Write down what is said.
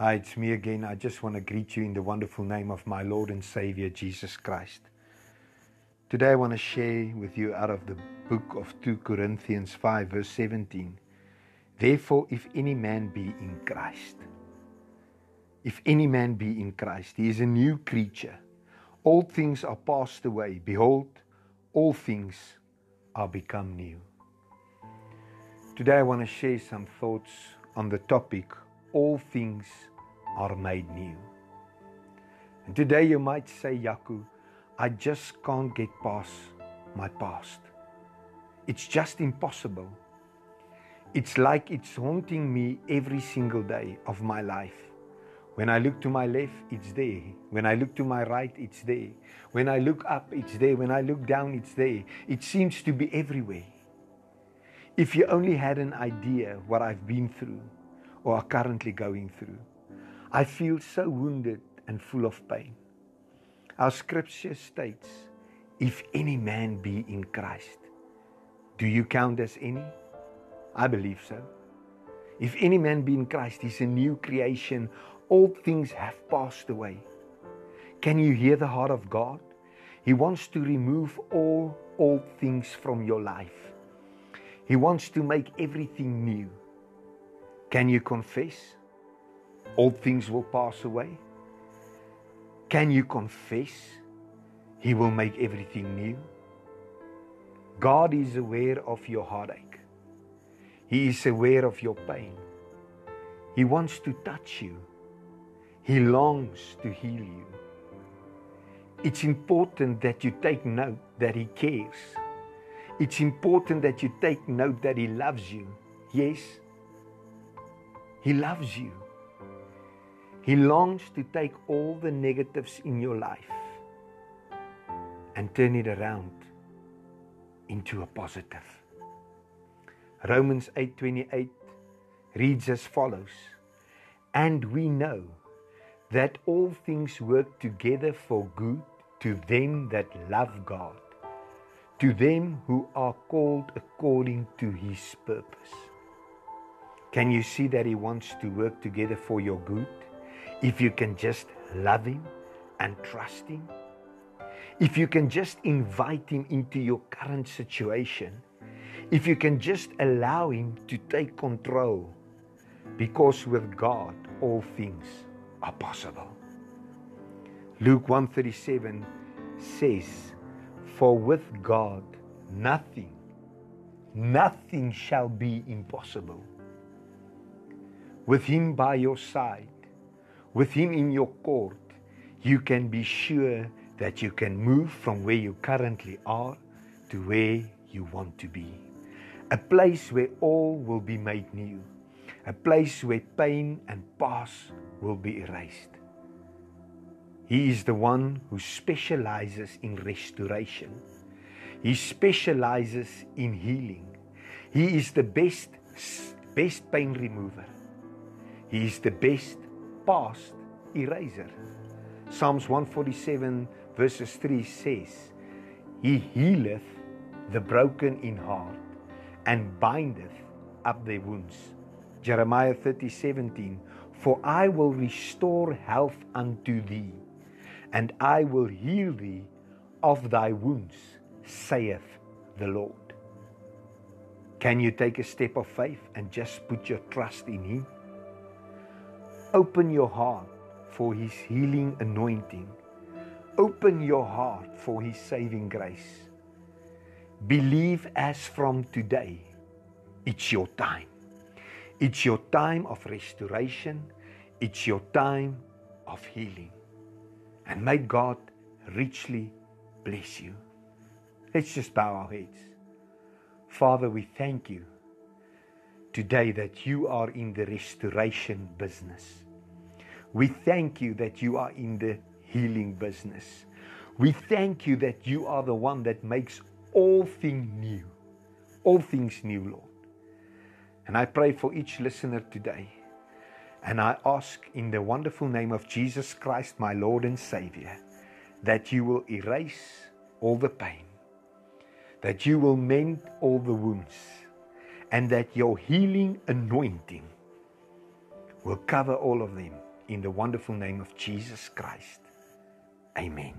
Hi, it's me again. I just want to greet you in the wonderful name of my Lord and Savior Jesus Christ. Today I want to share with you out of the book of 2 Corinthians 5, verse 17. Therefore, if any man be in Christ, if any man be in Christ, he is a new creature. All things are passed away. Behold, all things are become new. Today I want to share some thoughts on the topic all things are made new. And today you might say, Yaku, I just can't get past my past. It's just impossible. It's like it's haunting me every single day of my life. When I look to my left, it's there. When I look to my right, it's there. When I look up, it's there. When I look down, it's there. It seems to be everywhere. If you only had an idea what I've been through or are currently going through, I feel so wounded and full of pain. Our scripture states, if any man be in Christ, do you count as any? I believe so. If any man be in Christ, he's a new creation. All things have passed away. Can you hear the heart of God? He wants to remove all old things from your life. He wants to make everything new. Can you confess? Old things will pass away. Can you confess? He will make everything new. God is aware of your heartache. He is aware of your pain. He wants to touch you. He longs to heal you. It's important that you take note that He cares. It's important that you take note that He loves you. Yes, He loves you. He longs to take all the negatives in your life and turn it around into a positive. Romans 8:28 reads as follows: And we know that all things work together for good to them that love God, to them who are called according to his purpose. Can you see that he wants to work together for your good if you can just love him and trust him? If you can just invite him into your current situation, if you can just allow him to take control, because with God all things are possible. Luke 137 says, For with God nothing, nothing shall be impossible. With Him by your side, with Him in your court, you can be sure that you can move from where you currently are to where you want to be. A place where all will be made new a place where pain and past will be erased. He is the one who specializes in restoration. He specializes in healing. He is the best best pain remover. He is the best past eraser. Psalms 147 verses 3 says, He healeth the broken in heart and bindeth up their wounds. Jeremiah 30:17 For I will restore health unto thee and I will heal thee of thy wounds saith the Lord Can you take a step of faith and just put your trust in him Open your heart for his healing anointing Open your heart for his saving grace Believe as from today it's your time It's your time of restoration. It's your time of healing. And may God richly bless you. Let's just bow our heads. Father, we thank you today that you are in the restoration business. We thank you that you are in the healing business. We thank you that you are the one that makes all things new. All things new, Lord. And I pray for each listener today. And I ask in the wonderful name of Jesus Christ, my Lord and Savior, that you will erase all the pain, that you will mend all the wounds, and that your healing anointing will cover all of them in the wonderful name of Jesus Christ. Amen.